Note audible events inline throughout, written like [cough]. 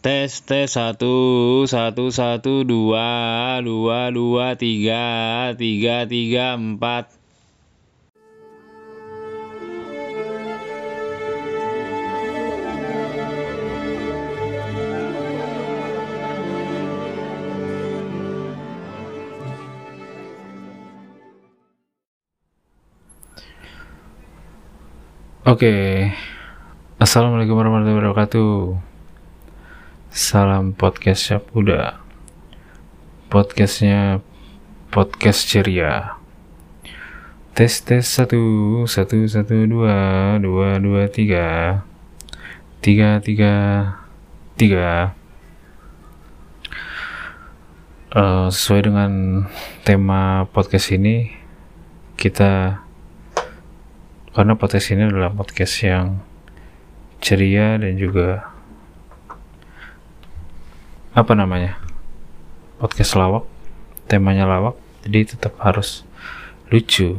Tes tes satu satu satu dua dua dua tiga tiga tiga empat. Oke, Assalamualaikum warahmatullahi wabarakatuh. Salam podcast Siap Uda. Podcastnya podcast ceria. Tes tes satu satu satu dua dua dua tiga tiga tiga tiga. Eh, sesuai dengan tema podcast ini kita karena podcast ini adalah podcast yang ceria dan juga apa namanya podcast lawak temanya lawak. Jadi tetap harus lucu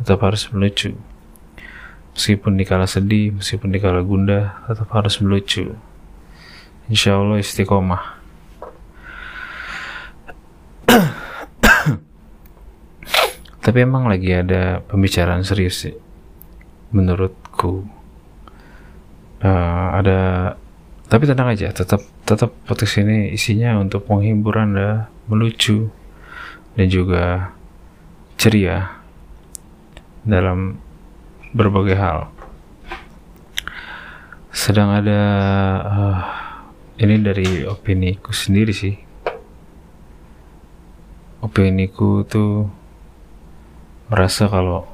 tetap harus melucu. Meskipun dikala sedih meskipun dikala gundah tetap harus melucu. Insya Allah istiqomah. [coughs] Tapi emang lagi ada pembicaraan serius sih menurutku. Eh, ada tapi tenang aja tetap tetap podcast ini isinya untuk menghibur anda melucu dan juga ceria dalam berbagai hal. Sedang ada eh, ini dari opini ku sendiri sih. Opini ku tuh merasa kalau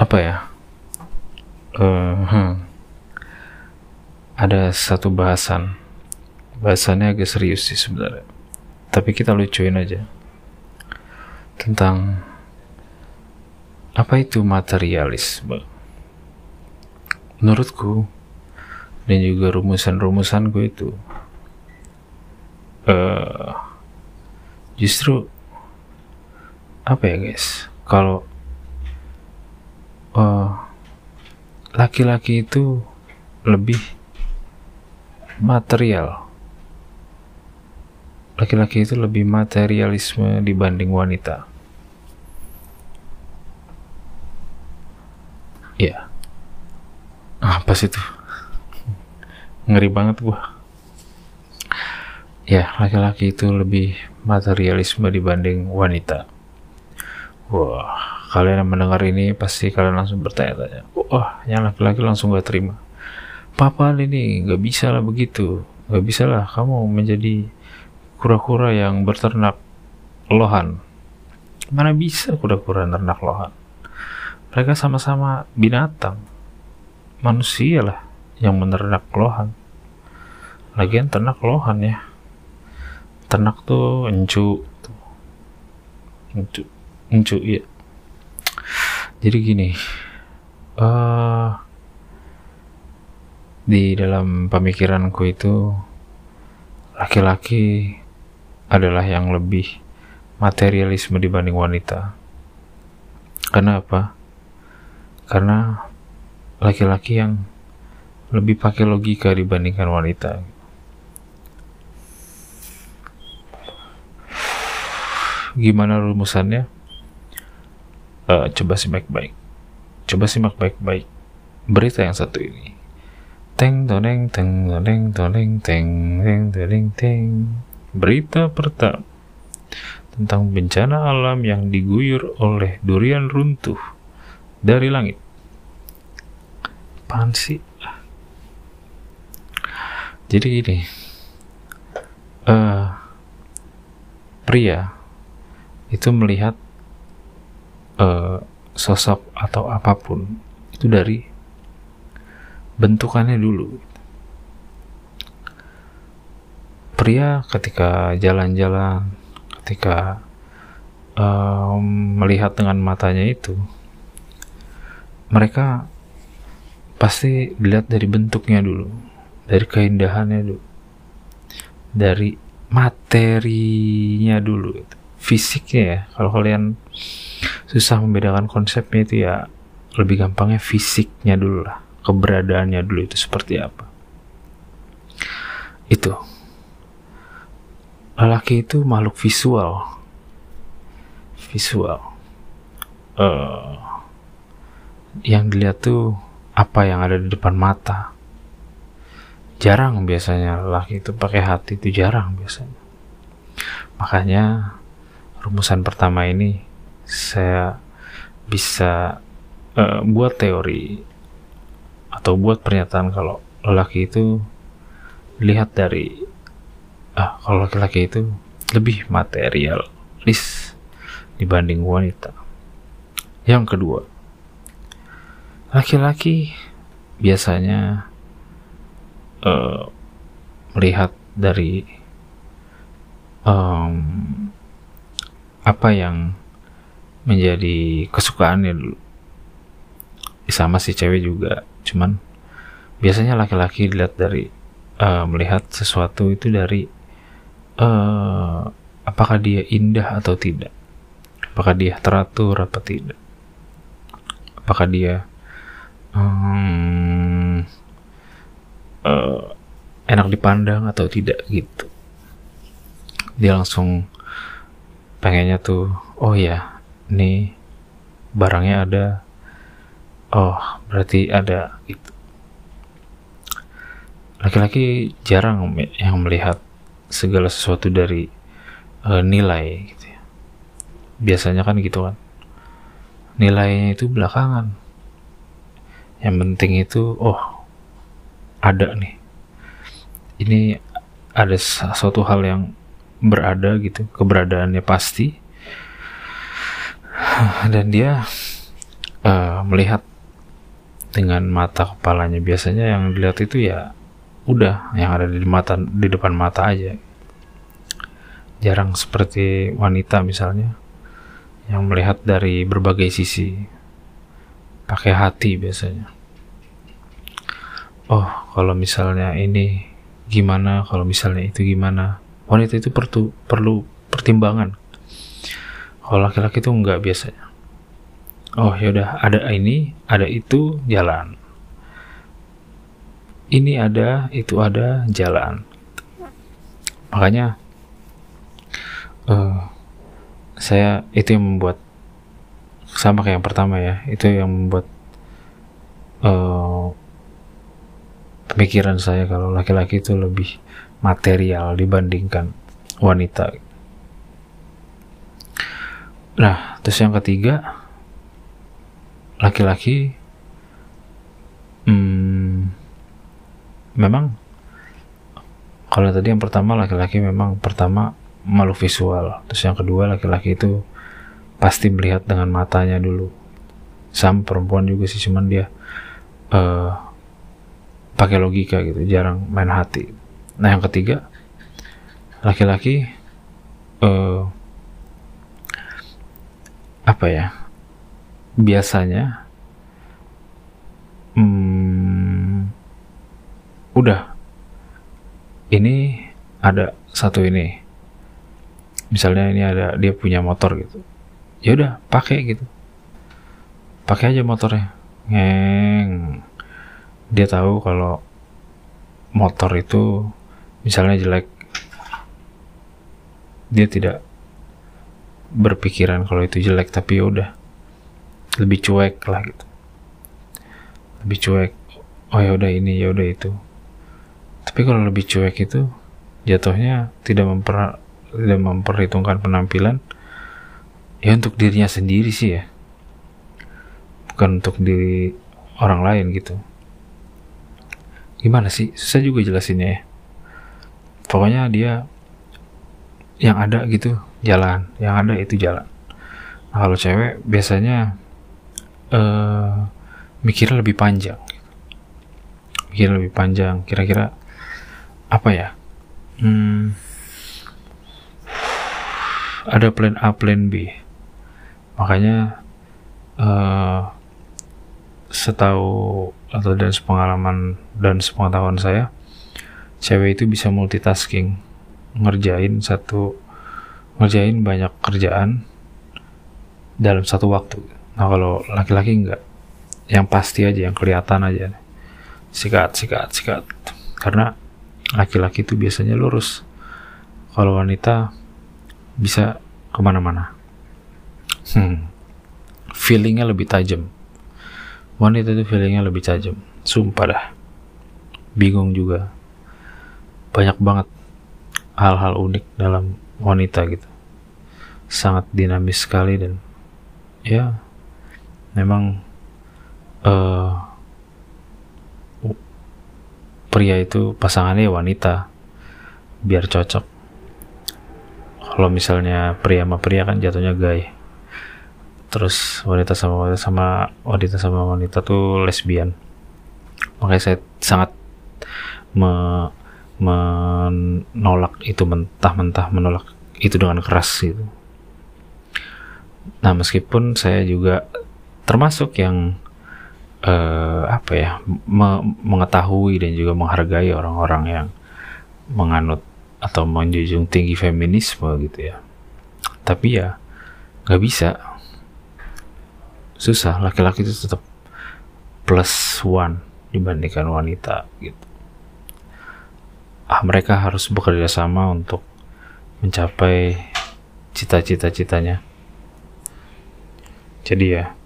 apa ya? Eh, hmm, ada satu bahasan. Bahasannya agak serius sih sebenarnya. Tapi kita lucuin aja. Tentang apa itu materialisme? Menurutku dan juga rumusan-rumusan gue itu eh justru apa ya guys? Kalau eh, laki-laki itu lebih material. Laki-laki itu lebih materialisme dibanding wanita. Ya. Apa sih itu? Ngeri banget gua. Ya, laki-laki itu lebih materialisme dibanding wanita. Wah, kalian yang mendengar ini pasti kalian langsung bertanya-tanya. Wah, yang laki-laki langsung gak terima. Papa ini gak bisa lah begitu. Gak bisa lah kamu menjadi kura-kura yang berternak lohan. Mana bisa kura-kura ternak lohan? Mereka sama-sama binatang. Manusia lah yang menernak lohan. Lagian ternak lohan ya. Ternak tuh encu. Encu. Encu, iya. Jadi gini, eh di dalam pemikiranku itu laki-laki adalah yang lebih materialisme dibanding wanita. Karena apa? Karena laki-laki yang lebih pakai logika dibandingkan wanita. Gimana rumusannya? Eh, coba simak baik. Coba simak baik-baik berita yang satu ini. Teng toneng teng toneng toneng teng teng toneng teng. Berita pertama tentang bencana alam yang diguyur oleh durian runtuh dari langit. Apaan sih? Jadi gini, eh pria itu melihat eh, sosok atau apa pun itu dari bentukannya dulu. Pria ketika jalan-jalan, ketika em, melihat dengan matanya itu, mereka pasti dilihat dari bentuknya dulu, dari keindahannya dulu, dari materinya dulu, fisiknya ya. Kalau kalian susah membedakan konsepnya itu ya lebih gampangnya fisiknya dulu lah keberadaannya dulu itu seperti apa. Itu. Lelaki itu makhluk visual. Visual. Uh, yang dilihat tuh apa yang ada di depan mata. Jarang biasanya lelaki itu pakai hati itu jarang biasanya. Makanya rumusan pertama ini saya bisa uh, buat teori atau buat pernyataan kalau lelaki itu lihat dari ah kalau laki-laki itu lebih materialis dibanding wanita. Yang kedua, laki-laki biasanya uh, melihat dari um, apa yang menjadi kesukaannya dulu. Sama si cewek juga, cuman biasanya laki-laki dilihat dari uh, melihat sesuatu itu dari uh, apakah dia indah atau tidak, apakah dia teratur apa tidak, apakah dia um, uh, enak dipandang atau tidak gitu. Dia langsung pengennya tuh, oh ya, nih barangnya ada, oh berarti ada gitu laki-laki jarang yang melihat segala sesuatu dari uh, nilai gitu ya. biasanya kan gitu kan. Nilainya itu belakangan. Yang penting itu oh ada nih. Ini ada suatu hal yang berada gitu keberadaannya pasti. Dan dia uh, melihat dengan mata kepalanya. Biasanya yang dilihat itu ya udah yang ada di mata di depan mata aja. Jarang seperti wanita misalnya yang melihat dari berbagai sisi. Pakai hati biasanya. Oh kalau misalnya ini gimana kalau misalnya itu gimana. Wanita itu perlu perlu pertimbangan. Kalau laki-laki itu enggak biasanya oh yaudah ada ini ada itu jalan ini ada, itu ada, jalan. Makanya uh, saya itu yang membuat sama kayak yang pertama ya, itu yang membuat uh, pemikiran saya kalau laki-laki itu lebih material dibandingkan wanita. Nah, terus yang ketiga, laki-laki hmm, memang kalau tadi yang pertama laki-laki memang pertama malu visual. Terus yang kedua laki-laki itu pasti melihat dengan matanya dulu. Sam perempuan juga sih cuman dia uh, pakai logika gitu jarang main hati. Nah yang ketiga laki-laki uh, apa ya biasanya hmm, udah. Ini ada satu ini. Misalnya ini ada dia punya motor gitu. Ya udah pakai gitu. Pakai aja motornya. Ngeng. Dia tahu kalau motor itu misalnya jelek. Dia tidak berpikiran kalau itu jelek tapi ya udah lebih cuek lah gitu. Lebih cuek. Oh ya udah ini ya udah itu. Tapi kalau lebih cuek itu jatuhnya tidak memper tidak memperhitungkan penampilan. Ya untuk dirinya sendiri sih ya. Bukan untuk diri orang lain gitu. Gimana sih? Susah juga jelasinnya ya. Pokoknya dia yang ada gitu jalan. Yang ada itu jalan. Nah, kalau cewek biasanya uh, mikirnya lebih panjang. Mikir lebih panjang. Kira-kira apa ya? Hmm, ada plan A plan B. Makanya uh, setahu atau dan sepengalaman dan sepengetahuan saya cewek itu bisa multitasking. Ngerjain satu ngerjain banyak kerjaan dalam satu waktu nah kalau laki-laki enggak yang pasti aja yang kelihatan aja. Sikat sikat sikat. Karena laki-laki itu biasanya lurus. Kalau wanita bisa ke mana-mana. Hmm. feelingnya lebih tajam. Wanita itu feelingnya lebih tajam. Sumpah dah. Bingung juga. Banyak banget hal-hal unik dalam wanita gitu. Sangat dinamis sekali dan ya memang uh, pria itu pasangannya wanita. Biar cocok. Kalau misalnya pria sama pria kan jatuhnya gay. Terus wanita sama wanita sama wanita sama wanita tuh lesbian. Makanya saya sangat me, menolak itu mentah-mentah menolak itu dengan keras gitu. Nah meskipun saya juga termasuk yang uh, apa ya me mengetahui dan juga menghargai orang-orang yang menganut atau menjunjung tinggi feminisme gitu ya. Tapi ya nggak bisa. Susah laki-laki itu tetap plus one dibandingkan wanita gitu. Ah mereka harus bekerja sama untuk mencapai cita-cita-citanya. Jadi ya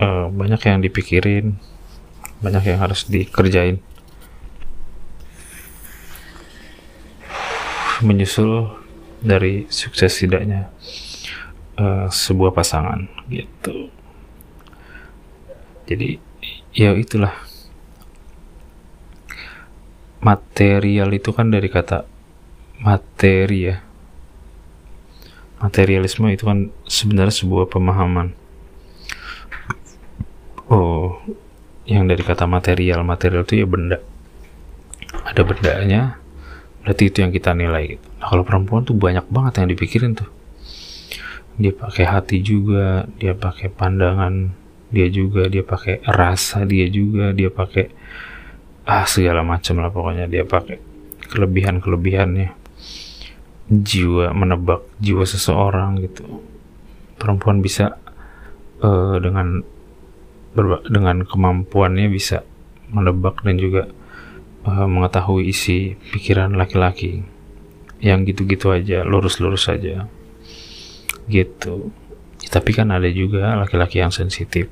uh, banyak yang dipikirin banyak yang harus dikerjain menyusul dari sukses tidaknya uh, sebuah pasangan gitu. Jadi ya itulah material itu kan dari kata materi ya. Materialisme itu kan sebenarnya sebuah pemahaman. Oh, yang dari kata material, material itu ya benda. Ada bendanya, berarti itu yang kita nilai gitu. Nah, kalau perempuan tuh banyak banget yang dipikirin tuh. Dia pakai hati juga, dia pakai pandangan dia juga, dia pakai rasa dia juga, dia pakai ah segala macam lah pokoknya dia pakai kelebihan-kelebihannya. Jiwa menebak jiwa seseorang gitu. Perempuan bisa uh, dengan dengan kemampuannya bisa menebak dan juga uh, mengetahui isi pikiran laki-laki yang gitu-gitu aja lurus-lurus saja gitu. Ya, tapi kan ada juga laki-laki yang sensitif.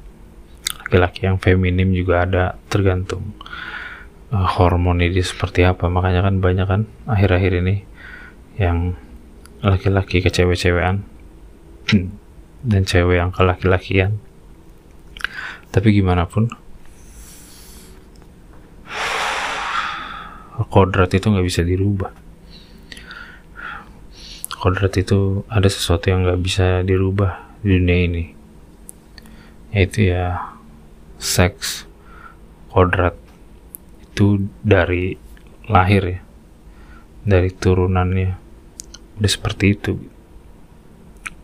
Laki-laki yang feminim juga ada tergantung uh, hormon ini seperti apa. Makanya kan banyak kan akhir-akhir ini yang laki-laki ke cewek-cewekan [clears throat] dan cewek yang ke laki-lakian tapi gimana pun kodrat itu nggak bisa dirubah. Kodrat itu ada sesuatu yang nggak bisa dirubah di dunia ini yaitu ya seks. Kodrat itu dari lahir ya dari turunannya. Udah seperti itu.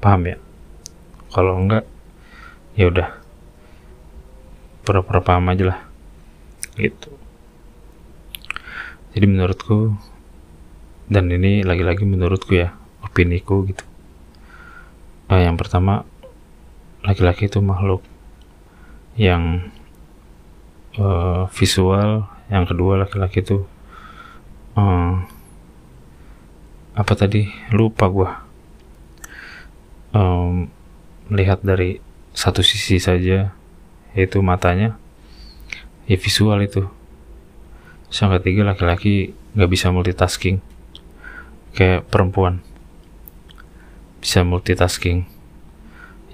Paham ya? Kalau enggak ya udah pura-pura paham aja lah. Gitu. Jadi menurutku dan ini lagi-lagi menurutku ya opiniku gitu. Nah, yang pertama laki-laki itu makhluk yang uh, visual yang kedua laki-laki itu uh, apa tadi? Lupa gua. Um, melihat dari satu sisi saja yaitu matanya. Ya visual itu. Yang ketiga laki-laki nggak bisa multitasking. Kayak perempuan. Bisa multitasking.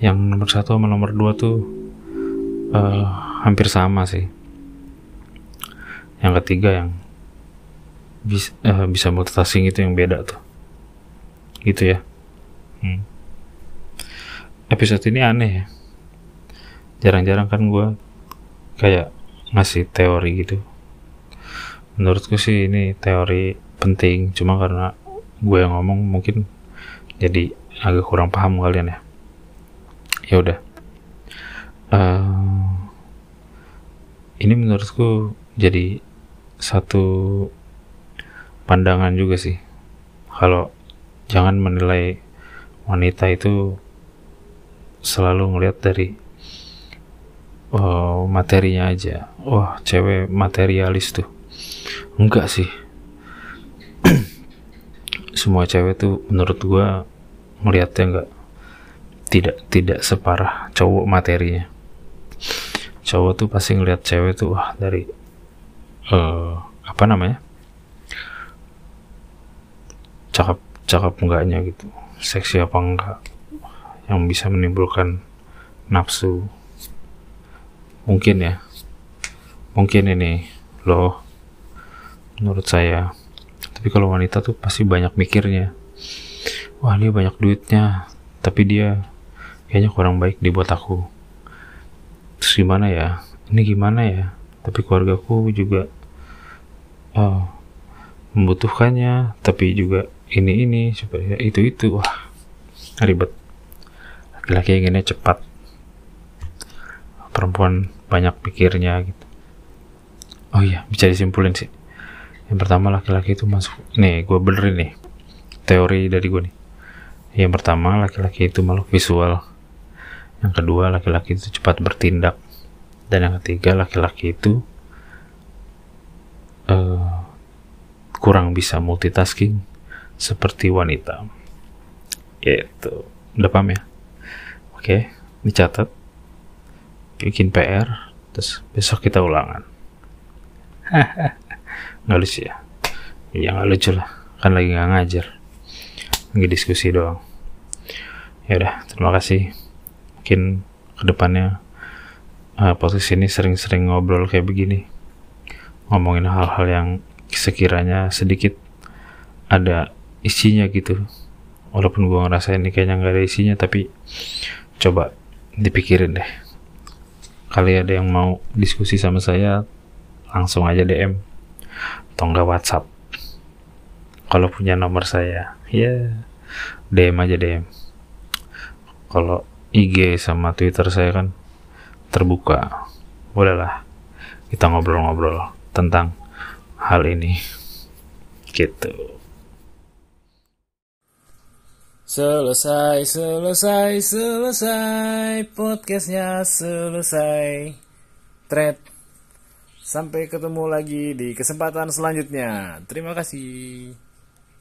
Yang nomor satu sama nomor dua tuh uh, hampir sama sih. Yang ketiga yang bis, uh, bisa multitasking itu yang beda tuh. Gitu ya. Hmm. episode ini aneh ya jarang-jarang kan gue kayak ngasih teori gitu. Menurutku sih ini teori penting cuma karena gue yang ngomong mungkin jadi agak kurang paham kalian ya. Ya udah. Uh, ini menurutku jadi satu pandangan juga sih. Kalau jangan menilai wanita itu selalu ngelihat dari oh, materinya aja. Wah cewek materialis tuh. Enggak sih. [clears throat] Semua cewek tuh menurut gua melihatnya nggak tidak tidak separah cowok materinya. Cowok tuh pasti ngeliat cewek tuh wah dari uh, apa namanya? Cakep cakep enggaknya gitu. Seksi apa enggak yang bisa menimbulkan nafsu mungkin ya. Mungkin ini loh menurut saya. Tapi kalau wanita tuh pasti banyak mikirnya. Wah dia banyak duitnya tapi dia kayaknya kurang baik dibuat aku. Terus gimana ya? Ini gimana ya? Tapi keluargaku juga oh, membutuhkannya tapi juga ini ini supaya itu itu wah ribet. Laki-laki inginnya cepat perempuan banyak pikirnya gitu. Oh iya bisa disimpulin sih. Yang pertama laki-laki itu masuk nih gue benerin nih teori dari gue nih. Yang pertama laki-laki itu makhluk visual. Yang kedua laki-laki itu cepat bertindak. Dan yang ketiga laki-laki itu uh, kurang bisa multitasking seperti wanita. Yaitu udah paham ya? Oke dicatat bikin PR terus besok kita ulangan. [laughs] Nggak lucu ya? Ya nggak lucu lah. Kan lagi nggak ngajar. Lagi diskusi doang. Ya udah terima kasih. Mungkin ke depannya uh, posisi ini sering-sering ngobrol kayak begini. Ngomongin hal-hal yang sekiranya sedikit ada isinya gitu. Walaupun gue ngerasa ini kayaknya nggak ada isinya tapi coba dipikirin deh kali ada yang mau diskusi sama saya langsung aja DM atau enggak WhatsApp. Kalau punya nomor saya ya DM aja DM kalau IG sama Twitter saya kan terbuka. Bolehlah kita ngobrol-ngobrol tentang hal ini. Gitu Selesai, selesai, selesai. Podcastnya selesai. Thread. Sampai ketemu lagi di kesempatan selanjutnya. Terima kasih